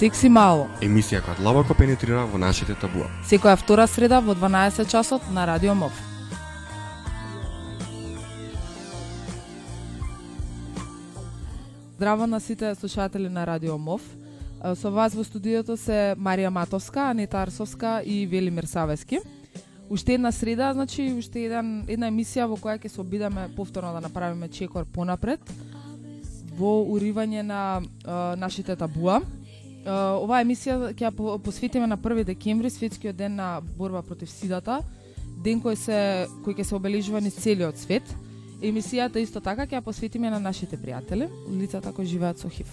Секси мало. Емисија која длабоко пенетрира во нашите табуа. Секоја втора среда во 12 часот на Радио МОВ. Здраво на сите слушатели на Радио МОВ. Со вас во студиото се Марија Матовска, Анита Арсовска и Велимир Савески. Уште една среда, значи уште еден, една емисија во која ќе се обидаме повторно да направиме чекор понапред во уривање на а, нашите табуа. А, оваа емисија ќе ја посветиме на 1 декември, светскиот ден на борба против сидата, ден кој се кој ќе се обележува низ целиот свет. Емисијата исто така ќе ја посветиме на нашите пријатели, лицата кои живеат со ХИВ.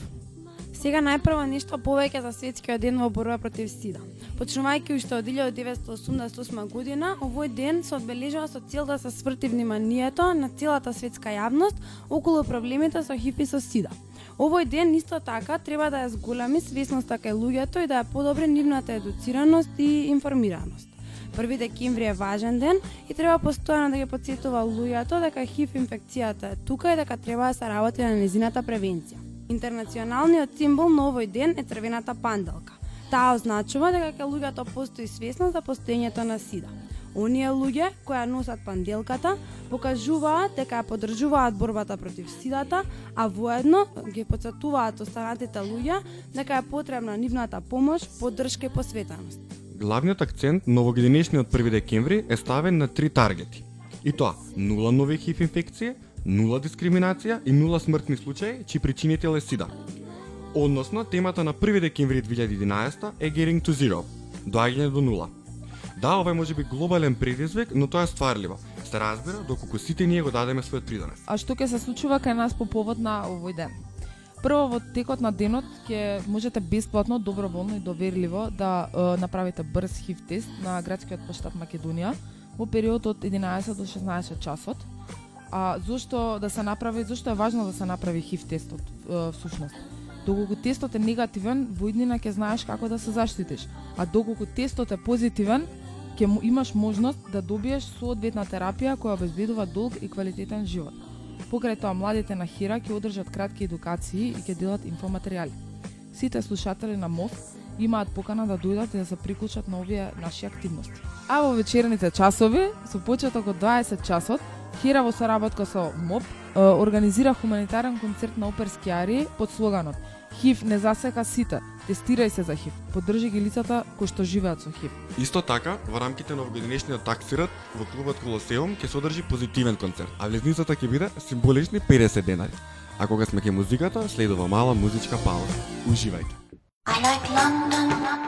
Сега најпрво нешто повеќе за светскиот ден во борба против СИДА. Почнувајќи уште од 1988 година, овој ден се одбележува со цел да се сврти вниманието на целата светска јавност околу проблемите со ХИВ и со СИДА. Овој ден исто така треба да ја зголеми свесноста кај луѓето и да ја подобри нивната едуцираност и информираност. Први декември е важен ден и треба постојано да ги подсетува луѓето дека ХИВ инфекцијата е тука и дека треба да се работи на незината превенција. Интернационалниот символ на овој ден е црвената панделка. Таа означува дека кај луѓето постои свесност за постоењето на СИДА. Оние луѓе кои носат панделката покажуваат дека ја поддржуваат борбата против сидата, а воедно ги подсетуваат останатите луѓе дека е потребна нивната помош, поддршка и посветеност. Главниот акцент на овогодинешниот 1 декември е ставен на три таргети. И тоа, нула нови хив инфекции, нула дискриминација и нула смртни случаи, чии причинител е СИДА. Односно, темата на 1 декември 2011 е Getting to Zero, доаѓање до нула. Да, ова е можеби глобален предизвик, но тоа е стварливо. Се разбира доколку сите ние го дадеме својот придонес. А што ќе се случува кај нас по повод на овој ден? Прво во текот на денот ќе можете бесплатно, доброволно и доверливо да е, направите брз хив тест на градскиот поштат Македонија во период од 11 до 16 часот. А зошто да се направи, зошто е важно да се направи хив тестот е, всушност? Доколку тестот е негативен, во иднина ќе знаеш како да се заштитиш. А доколку тестот е позитивен, ќе имаш можност да добиеш соодветна терапија која обезбедува долг и квалитетен живот. Покрај тоа, младите на Хира ќе одржат кратки едукации и ќе делат инфоматеријали. Сите слушатели на МОВ имаат покана да дојдат и да се приклучат на овие наши активности. А во вечерните часови, со почеток од 20 часот, Хира во соработка со МОП организира хуманитарен концерт на оперски арии под слоганот ХИВ не засека сите, тестирај се за ХИВ, поддржи ги лицата кои што живеат со ХИВ. Исто така, во рамките на овогодинешниот таксират во клубот Колосеум ќе се одржи позитивен концерт, а влезницата ќе биде символични 50 денари. А кога сме ке музиката, следува мала музичка пауза. Уживајте. I like London. I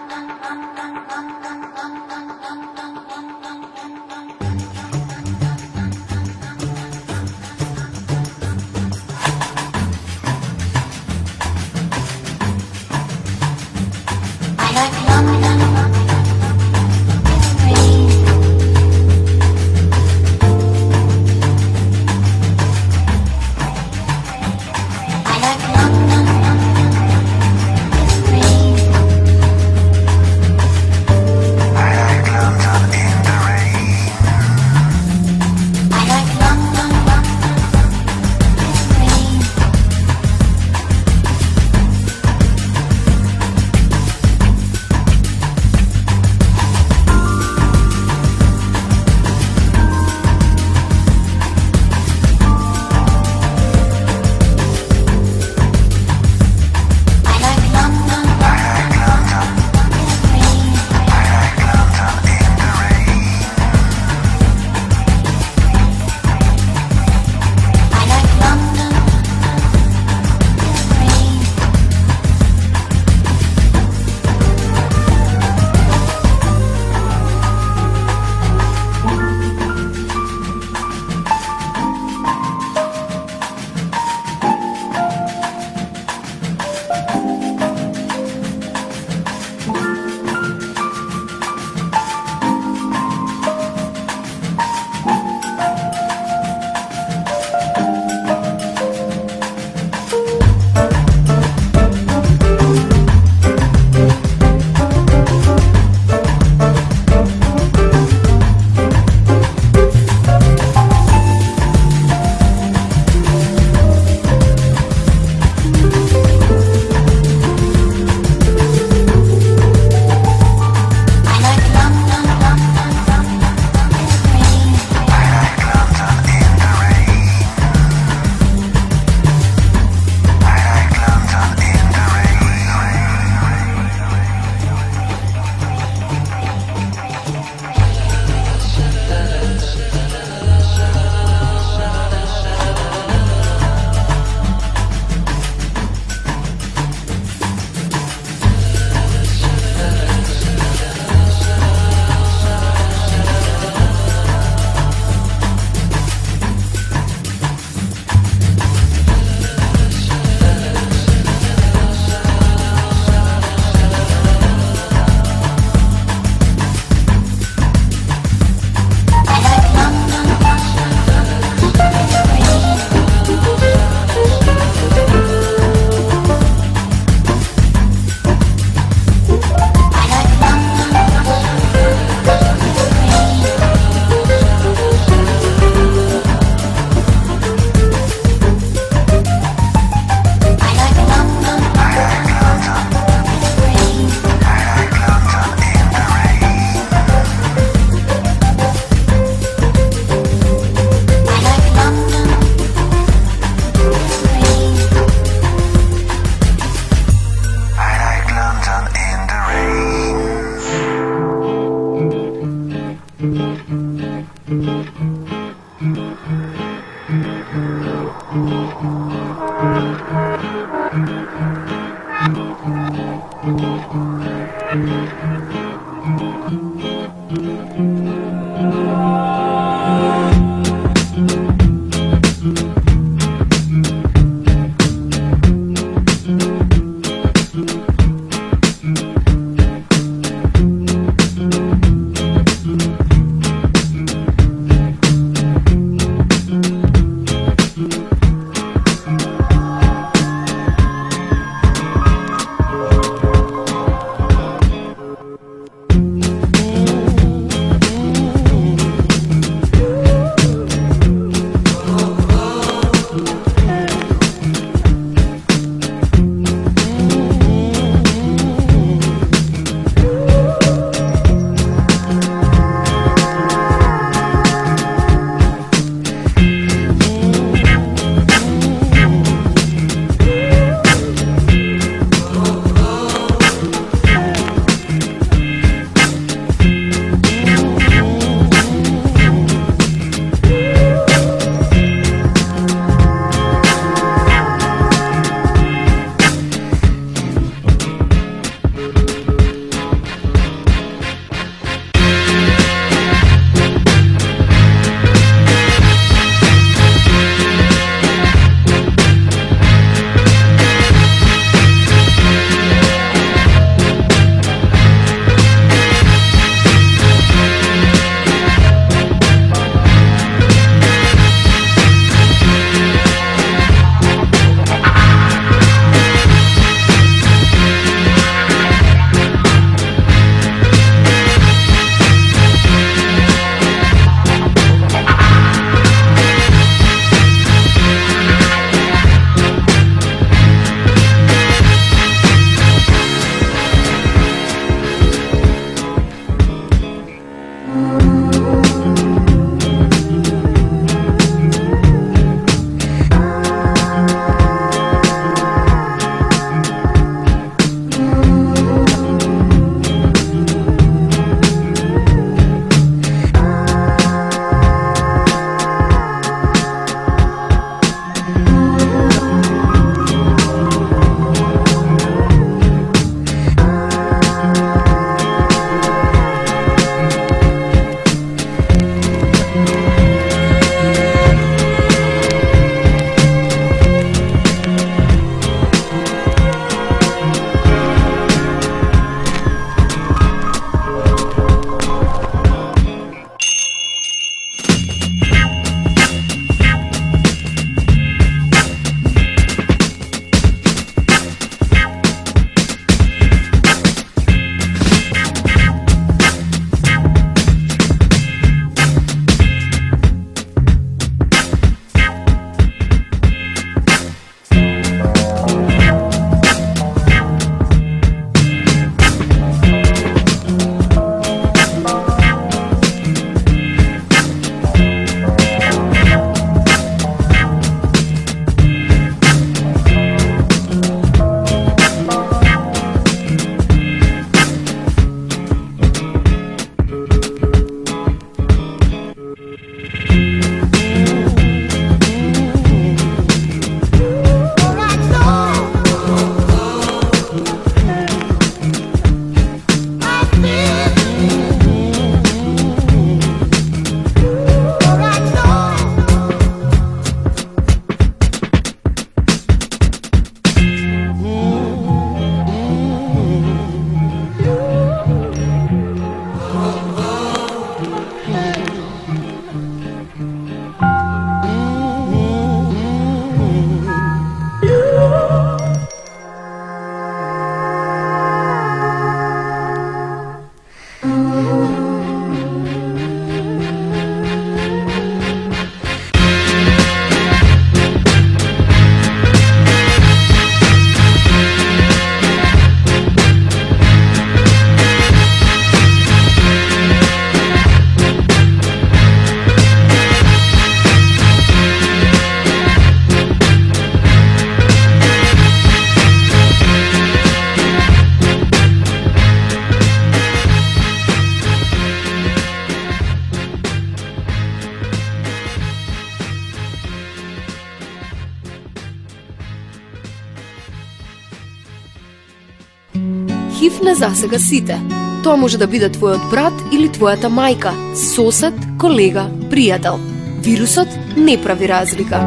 ХИВ не засега сите. Тоа може да биде твојот брат или твојата мајка, сосед, колега, пријател. Вирусот не прави разлика.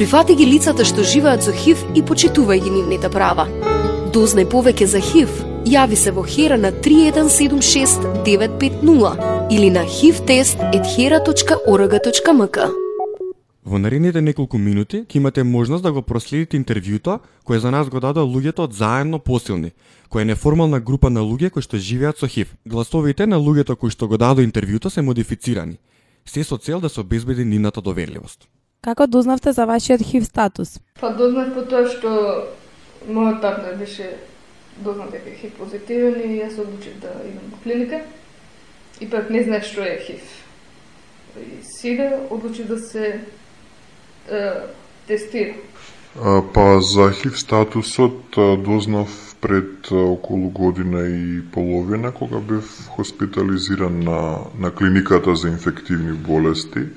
Прифати ги лицата што живеат со ХИВ и почитувај ги нивните права. Дознај повеќе за ХИВ, јави се во Хера на 3176 950 или на hivtest.hera.org.mk. Во наредните неколку минути ќе имате можност да го проследите интервјуто кое за нас го дадоа луѓето од заедно посилни, која е неформална група на луѓе кои што живеат со ХИВ. Гласовите на луѓето кои што го дадоа интервјуто се модифицирани, се со цел да се обезбеди нивната доверливост. Како дознавте за вашиот ХИВ статус? Па дознав по тоа што мојот партнер беше дознат дека е ХИВ позитивен и јас одлучив да идам во клиника. И пак не знаев што е ХИВ. И сега одлучив да се тестира. Па за ХИВ статусот дознав пред околу година и половина кога бев хоспитализиран на, на клиниката за инфективни болести.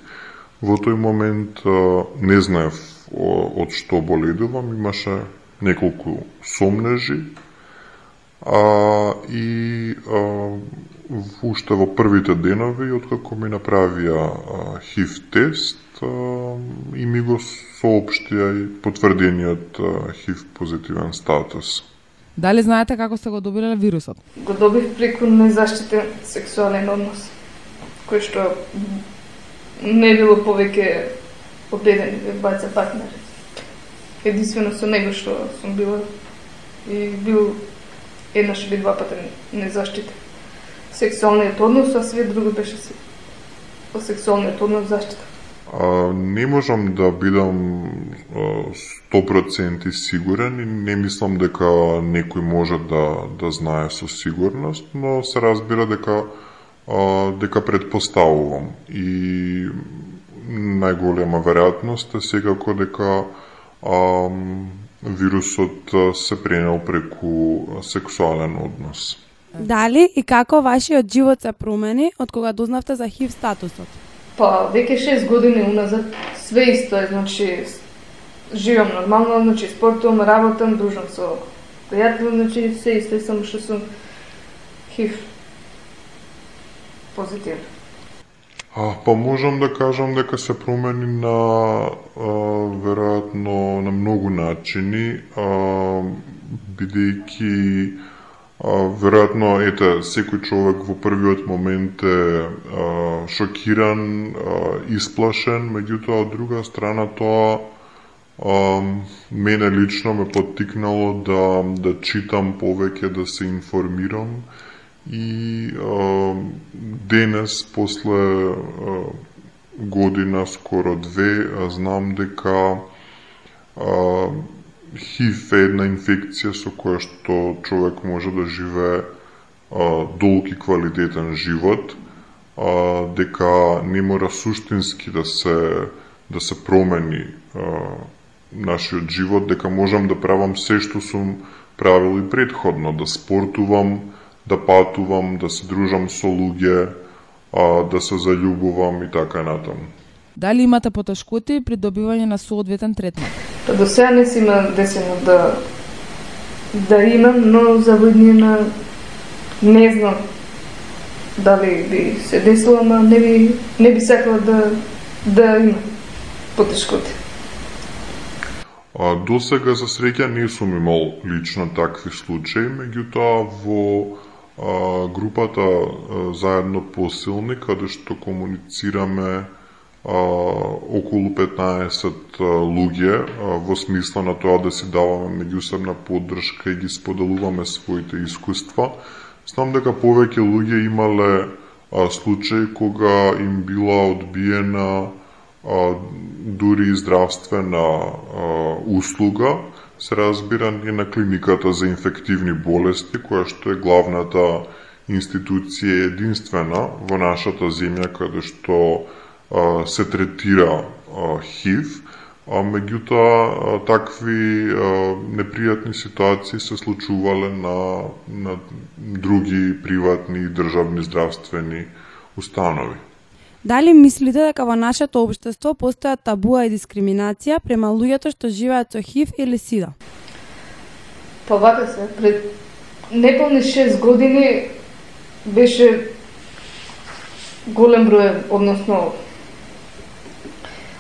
Во тој момент не знаев од што боледувам, имаше неколку сомнежи, а, и а, уште во првите денови, откако ми направија ХИВ тест, и ми го соопштија и потврдениот ХИВ позитивен статус. Дали знаете како сте го добиле вирусот? Го добив преку незаштитен сексуален однос, кој што не било повеќе од еден или двајца партнери. Единствено со него што сум била и бил еднаш или два пати незаштитен. Сексуалниот однос, а све друго беше се во сексуалниот однос заштита. А, не можам да бидам 100% сигурен и не мислам дека некој може да, да знае со сигурност, но се разбира дека а, дека предпоставувам и најголема веројатност е секако дека а, вирусот се пренел преку сексуален однос. Дали и како вашиот живот се промени од кога дознавте за ХИВ статусот? Па, веќе 6 години уназад све исто е, значи живам нормално, значи спортувам, работам, дружам со пријател, значи се исто е само што сум хив позитивно. А, па можам да кажам дека се промени на а, веројатно на многу начини, а, бидејќи а, веројатно ете секој човек во првиот момент е а, шокиран, а, исплашен, меѓутоа од друга страна тоа а, мене лично ме поттикнало да да читам повеќе, да се информирам и а, денес после а, година скоро две а, знам дека а, HIV е една инфекција со која што човек може да живее долг и квалитетен живот, а, дека не мора суштински да се да се промени а, нашиот живот, дека можам да правам се што сум правил и предходно, да спортувам, да патувам, да се дружам со луѓе, а, да се заљубувам и така натаму. Дали имате потешкоти при добивање на соодветен третман? Па до сега не си има десено да да имам, но за воднина не знам дали би се десило, ама не би не би сакала да да има потешкоти. А, до сега, за среќа, не сум имал лично такви случаи, меѓутоа во а, групата а, заедно посилни, каде што комуницираме а, околу 15 луѓе во смисла на тоа да си даваме меѓусебна поддршка и ги споделуваме своите искуства. Знам дека повеќе луѓе имале а, случаи кога им била одбиена а, дури и здравствена а, услуга, се разбира и на клиниката за инфективни болести, која што е главната институција единствена во нашата земја каде што а, се третира ХИВ, а меѓутоа такви непријатни ситуации се случувале на, на други приватни и државни здравствени установи. Дали мислите дека во нашето општество постојат табуа и дискриминација према луѓето што живеат со ХИВ или СИДА? Па вака се, пред неполни 6 години беше голем број, односно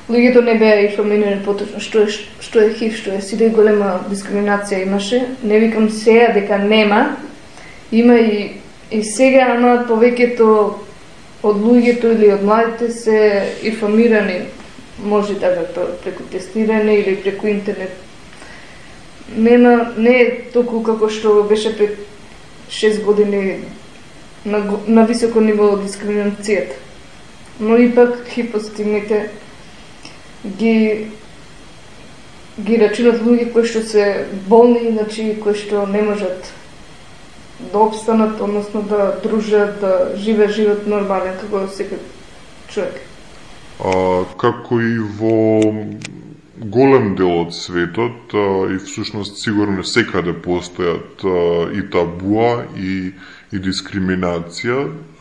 луѓето не беа информирани поточно што е што е ХИВ, што е сиде голема дискриминација имаше. Не викам сега дека нема. Има и и сега ама повеќето од луѓето или од младите се информирани може така преку тестирање или преку интернет. Нема не е толку како што беше пред 6 години на, на високо ниво дискриминацијата. Но ипак хипостигните ги ги рачунат луѓе кои што се болни, значи кои што не можат да обстанат, односно да дружат, да живеат живот нормален како секој човек. А, како и во голем дел од светот а, и всушност сигурно секаде да постојат а, и табуа и и дискриминација.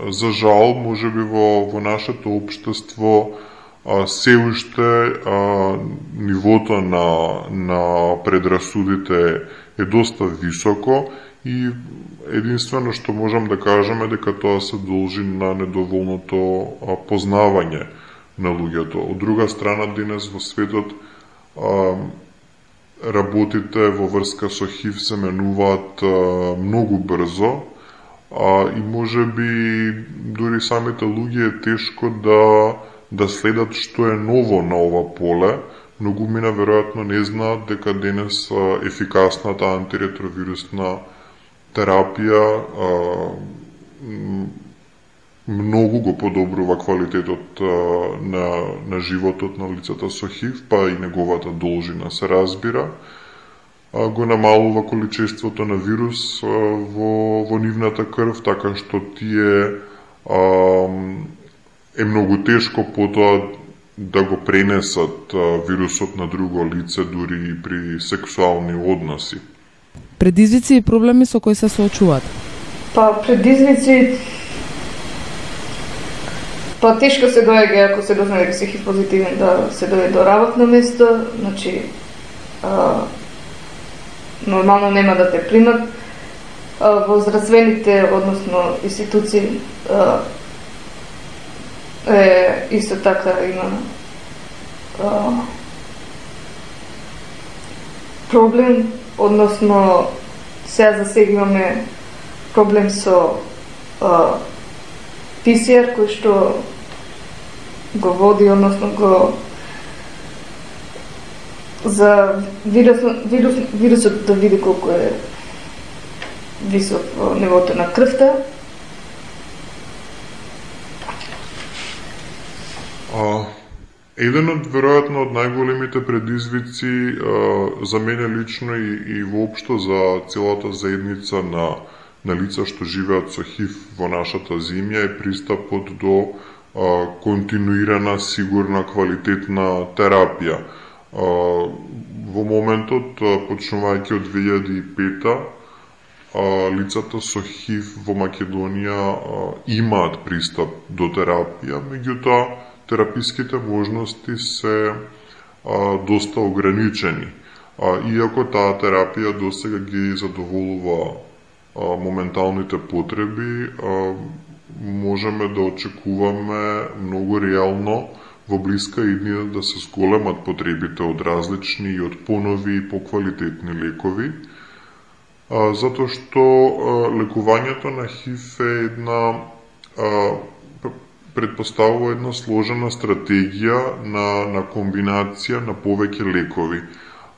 За жал, можеби во во нашето општество а, се уште а, нивото на на предрасудите е доста високо и единствено што можам да кажам е дека тоа се должи на недоволното а, познавање на луѓето. Од друга страна, денес во светот а, работите во врска со ХИВ се менуваат а, многу брзо а, и може би дури самите луѓе е тешко да да следат што е ново на ова поле. многу мина веројатно не знаат дека денес а, ефикасната антиретровирусна терапија а, многу го подобрува квалитетот а, на, на животот на лицата со ХИВ, па и неговата должина се разбира. А, го намалува количеството на вирус а, во, во нивната крв, така што тие а, е многу тешко потоа да го пренесат вирусот на друго лице, дури и при сексуални односи. Предизвици и проблеми со кои се соочуваат. Па предизвици Па тешко се доаѓа ако се дозна дека си хив позитивен да се дојде до работно место, значи а, нормално нема да те примат. А, во здравствените, односно институции, а, е, исто така има а, проблем, односно сега за сега имаме проблем со а, PCR кој што го води, односно го за вирус, вирус, вирусот да види колку е висок во нивото на крвта. А, еден од веројатно од најголемите предизвици а, за мене лично и, и воопшто за целата заедница на на лица што живеат со ХИВ во нашата земја е пристапот до а, континуирана, сигурна, квалитетна терапија. А, во моментот, почнувајќи од 2005 а, лицата со ХИВ во Македонија имаат пристап до терапија, меѓутоа тераписките можности се а, доста ограничени. А, иако таа терапија досега ги задоволува а, моменталните потреби, а, можеме да очекуваме многу реално во блиска иднина да се зголемат потребите од различни и од понови и поквалитетни лекови, а, затоа што а, лекувањето на ХИВ е една а, предпоставува една сложена стратегија на, на комбинација на повеќе лекови.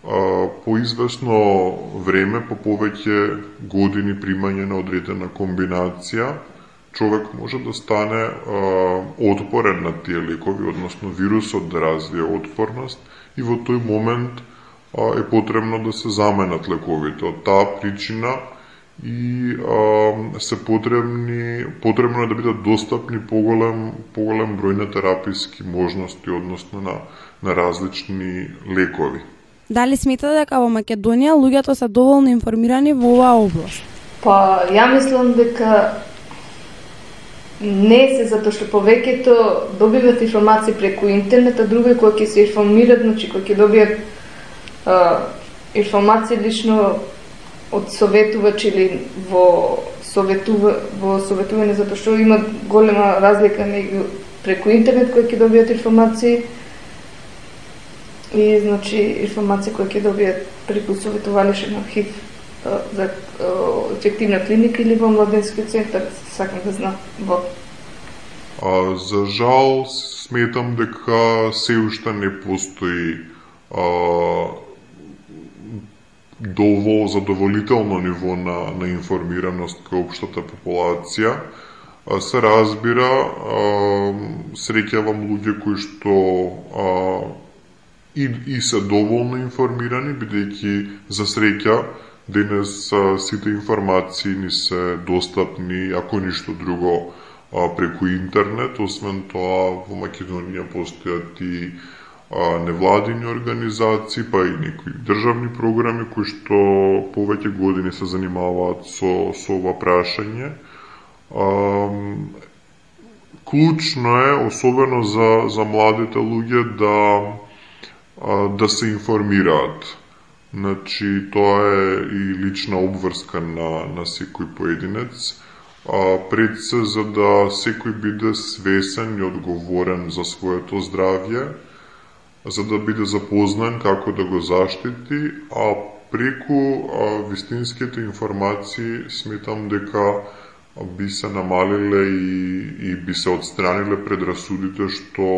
А, по известно време, по повеќе години примање на одредена комбинација, човек може да стане а, отпорен на тие лекови, односно вирусот да развие отпорност и во тој момент а, е потребно да се заменат лековите. Од таа причина и а, се потребни потребно е да бидат достапни поголем поголем број на тераписки можности односно на на различни лекови. Дали сметате дека во Македонија луѓето се доволно информирани во оваа област? Па, ја мислам дека не се затоа што повеќето добиваат информации преку интернет, а други кои ќе се информират, значи кои ќе добијат а, информации лично од советувач или во советува во советување затоа што има голема разлика меѓу преку интернет кој ќе добијат информации и значи информации кои ќе добијат преку советувалише на ХИВ за ефективна клиника или во младенски центар, сакам да знам во. А, за жал, сметам дека се уште не постои а, доволно задоволително ниво на, на информираност кај општата популација. Се разбира, среќавам луѓе кои што а, и, и се доволно информирани, бидејќи за среќа денес а, сите информации ни се достапни, ако ништо друго, а, преку интернет. Освен тоа, во Македонија постојат и а, невладини организации, па и некои државни програми кои што повеќе години се занимаваат со, со ова прашање. Клучно е, особено за, за младите луѓе, да, да се информираат. Значи, тоа е и лична обврска на, на секој поединец а, пред се за да секој биде свесен и одговорен за своето здравје, за да биде запознан како да го заштити, а преку а, вистинските информации сметам дека би се намалиле и, и би се отстраниле предрасудите што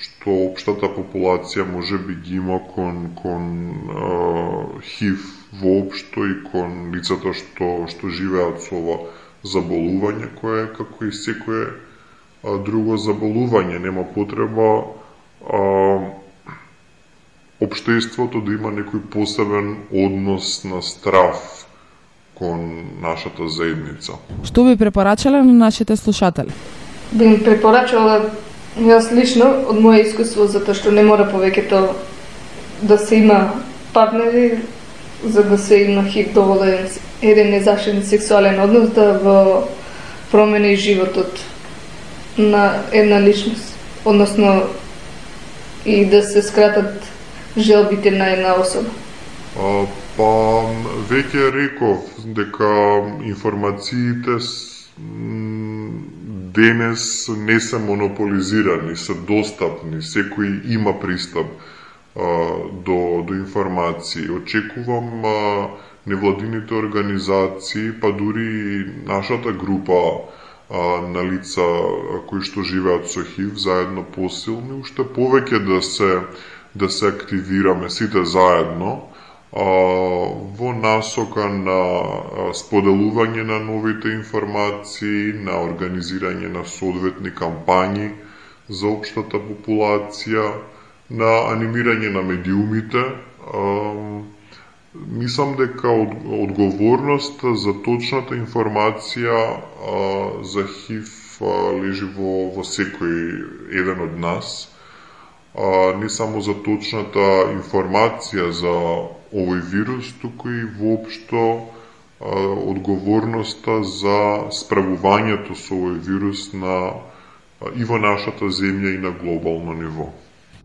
што општата популација може би ги има кон кон а, ХИВ воопшто и кон лицата што што живеат со ова заболување кое како и секое друго заболување. Нема потреба а, општеството да има некој посебен однос на страв кон нашата заедница. Што би препорачале на нашите слушатели? би ми препорачала јас лично од моје искуство затоа што не мора повеќето да се има партнери за да се има хип доволен еден незашен сексуален однос да го промени животот на една личност, односно и да се скратат желбите на една особа. А, па, веќе реков дека информациите с- м, денес не се монополизирани, се достапни, секој има пристап а, до, до информации. Очекувам а, невладините организации, па дури и нашата група а, на лица кои што живеат со ХИВ заедно посилни, уште повеќе да се да се активираме сите заедно а, во насока на споделување на новите информации, на организирање на соодветни кампањи за општата популација, на анимирање на медиумите. А, мислам дека од, одговорноста за точната информација а, за ХИВ лежи во, во секој еден од нас а, не само за точната информација за овој вирус, туку и воопшто а, одговорноста за справувањето со овој вирус на а, и во нашата земја и на глобално ниво.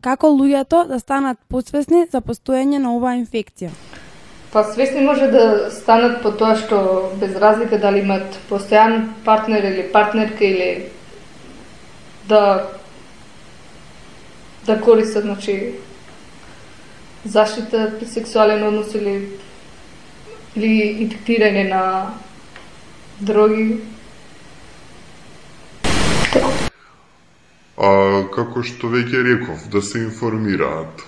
Како луѓето да станат посвесни за постоење на оваа инфекција? Па свесни може да станат по тоа што без разлика дали имат постојан партнер или партнерка или да да користат значи заштита при сексуален однос или или инфектирање на дроги. А, како што веќе реков, да се информираат.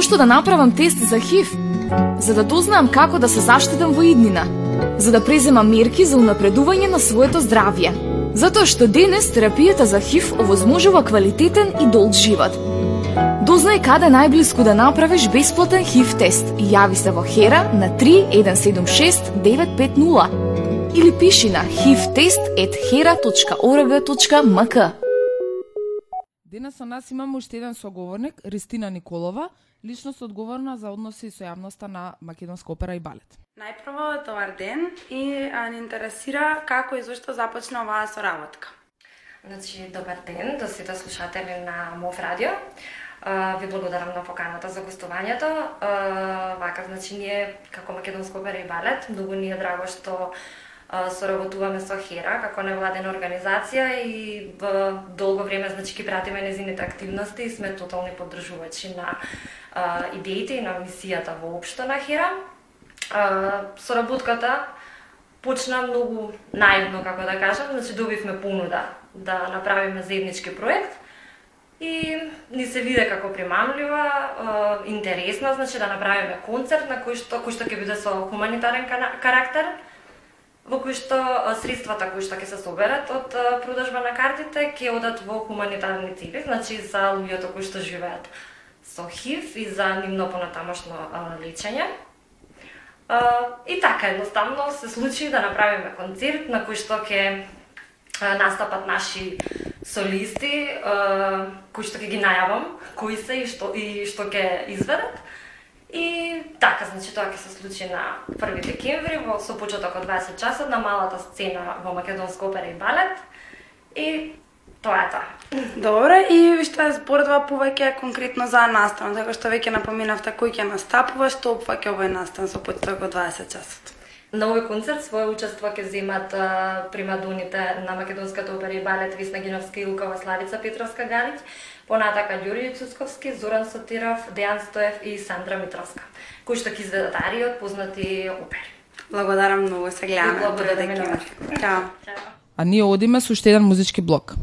Зошто да направам тест за ХИВ? За да дознаам како да се заштитам во иднина. За да преземам мерки за унапредување на своето здравје. Затоа што денес терапијата за ХИВ овозможува квалитетен и долг живот. Дознај каде најблиску да направиш бесплатен ХИВ тест и јави се во Хера на 3176 950 или пиши на hivtest@hera.org.mk. Денес нас имаме уште еден соговорник, Ристина Николова, личност одговорна за односи со јавноста на Македонска опера и балет. Најпрво, добар ден и а, ни интересира како и зошто започна оваа соработка. Значи, добар ден до сите слушатели на МОВ Радио. А, ви благодарам на поканата за гостувањето. Вака, значи, ние како Македонска опера и балет, многу ни е драго што соработуваме со Хера како невладена организација и в долго време значи ги пратиме незините активности и сме тотални поддржувачи на а, идеите и на мисијата воопшто на Хера. А, соработката почна многу наивно, како да кажам, значи добивме понуда да направиме заеднички проект и ни се виде како примамлива, интересна, значи да направиме концерт на кој што кој што ќе биде со хуманитарен карактер, во кои што средствата кои што ќе се соберат од продажба на картите ќе одат во хуманитарни цели, значи за луѓето кои што живеат со ХИВ и за нивно понатамошно лечење. И така, едноставно се случи да направиме концерт на кој што ќе настапат наши солисти, кои што ќе ги најавам, кои се и што, и што ќе изведат. И така, значи тоа ќе се случи на 1 декември во со почеток од 20 часот на малата сцена во Македонска опера и балет. И тоа е тоа. Добро, и што е зборува повеќе конкретно за настан, така што веќе напоминавте така кој ќе настапува, што опфаќа овој настан со почеток од 20 часот. На овој концерт свое учество ќе земат а, примадоните на Македонската опера и балет Висна Гиновска Илкова, Славица Петровска Галич, понатака Ѓурѓе Цусковски, Зоран Сотиров, Дејан Стоев и Сандра Митровска, кои што ќе изведат арии од познати опери. Благодарам многу, се гледаме. И декември. Чао. А ние одиме со уште еден музички блок.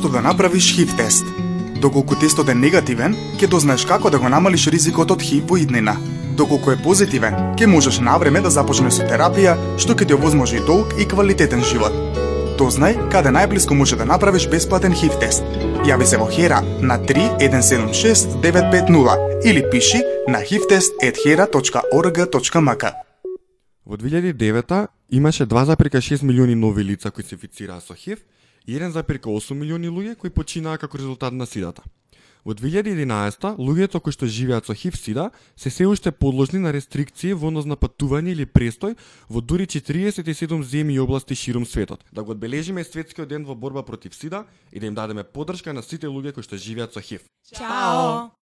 Што да направиш HIV тест? Доколку тестот е негативен, ќе дознаеш како да го намалиш ризикот од HIV во иднина. Доколку е позитивен, ќе можеш навреме да започнеш со терапија, што ќе ти овозможи долг и квалитетен живот. Дознај каде најблиско може да направиш бесплатен HIV тест. Јави се во Хера на 3176 950 или пиши на hivtest@hera.org.mk. Во 2009 имаше 2,6 милиони нови лица кои се инфицираа со HIV и 1,8 милиони луѓе кои починаа како резултат на сидата. Во 2011 луѓето кои што живеат со ХИВ сида се се уште подложни на рестрикции во однос на патување или престој во дури 47 земји и области ширум светот. Да го одбележиме светскиот ден во борба против сида и да им дадеме поддршка на сите луѓе кои што живеат со ХИВ. Чао!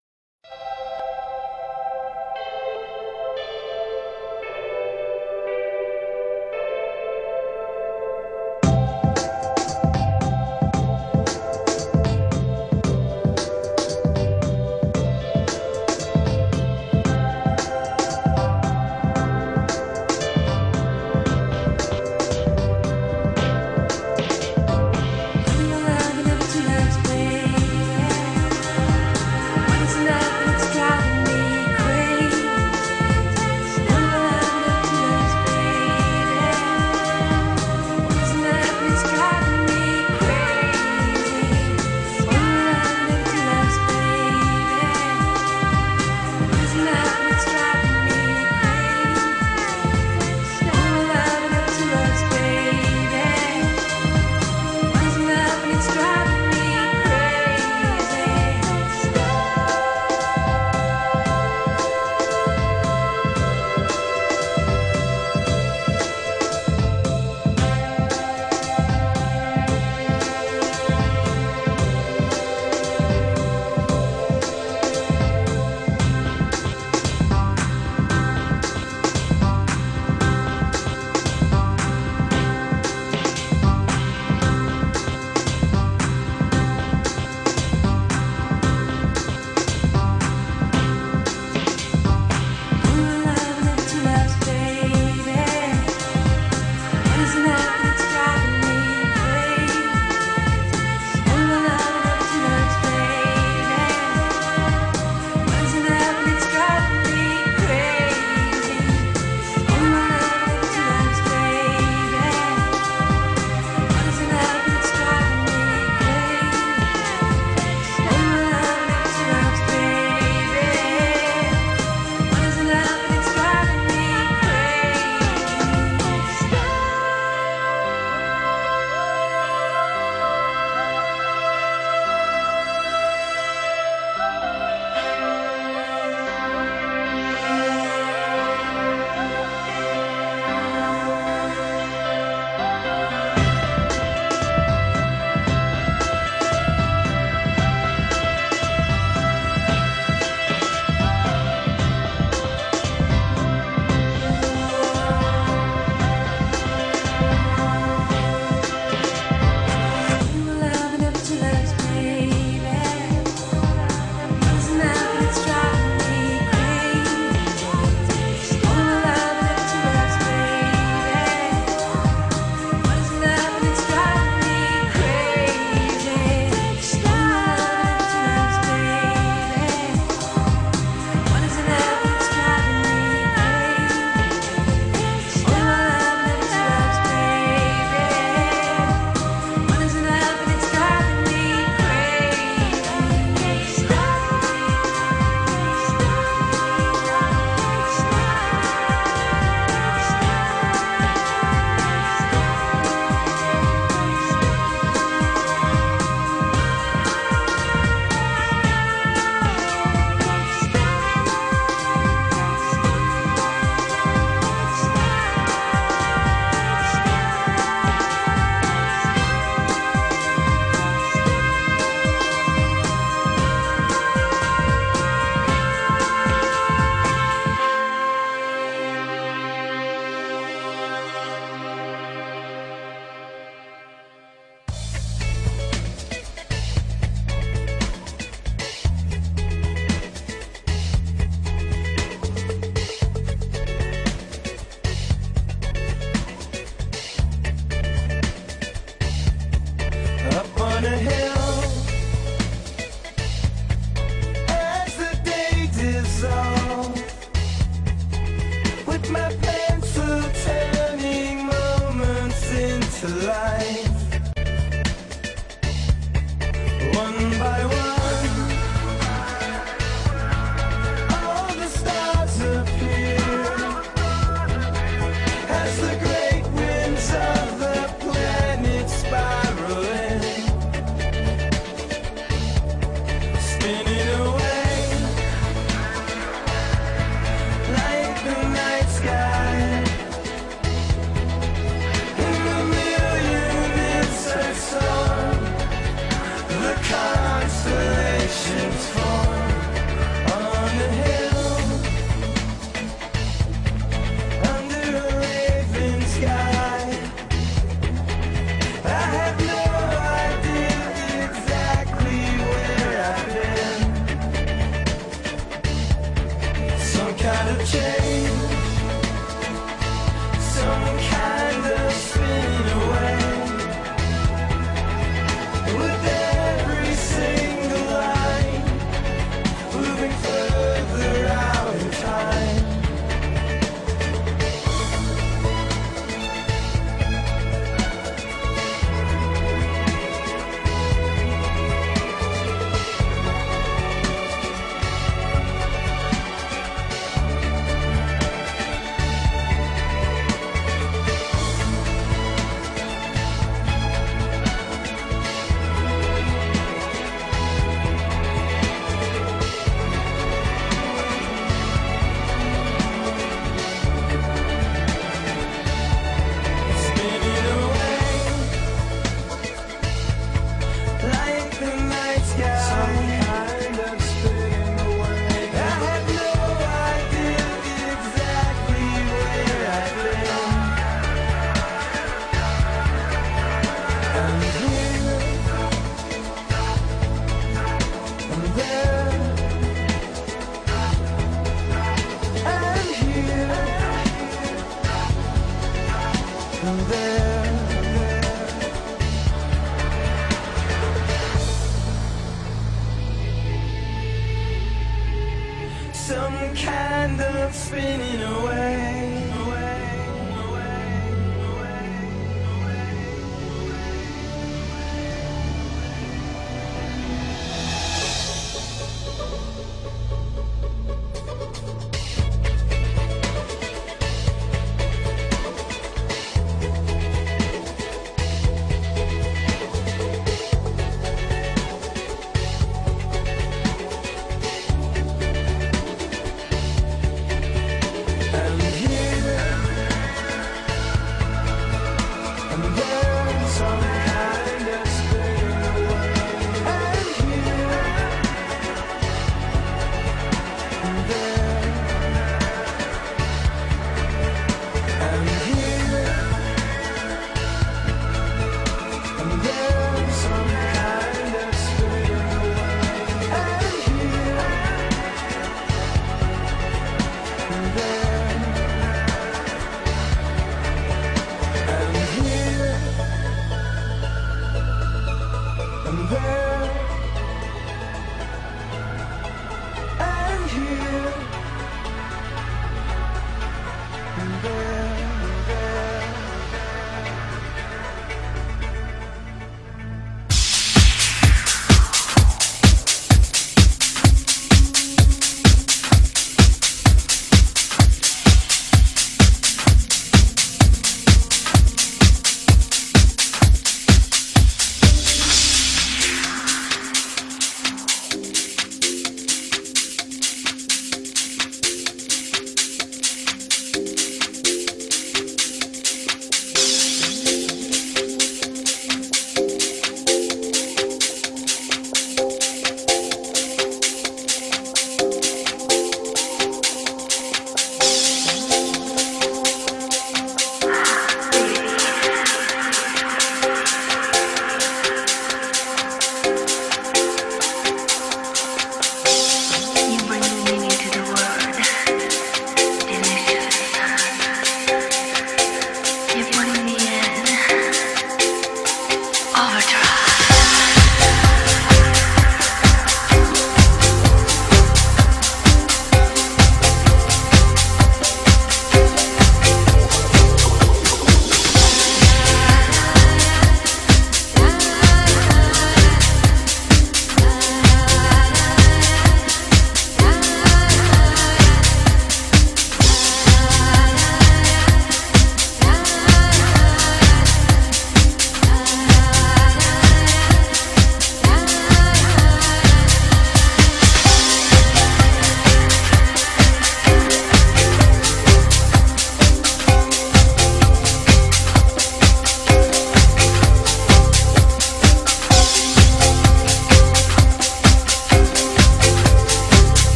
There.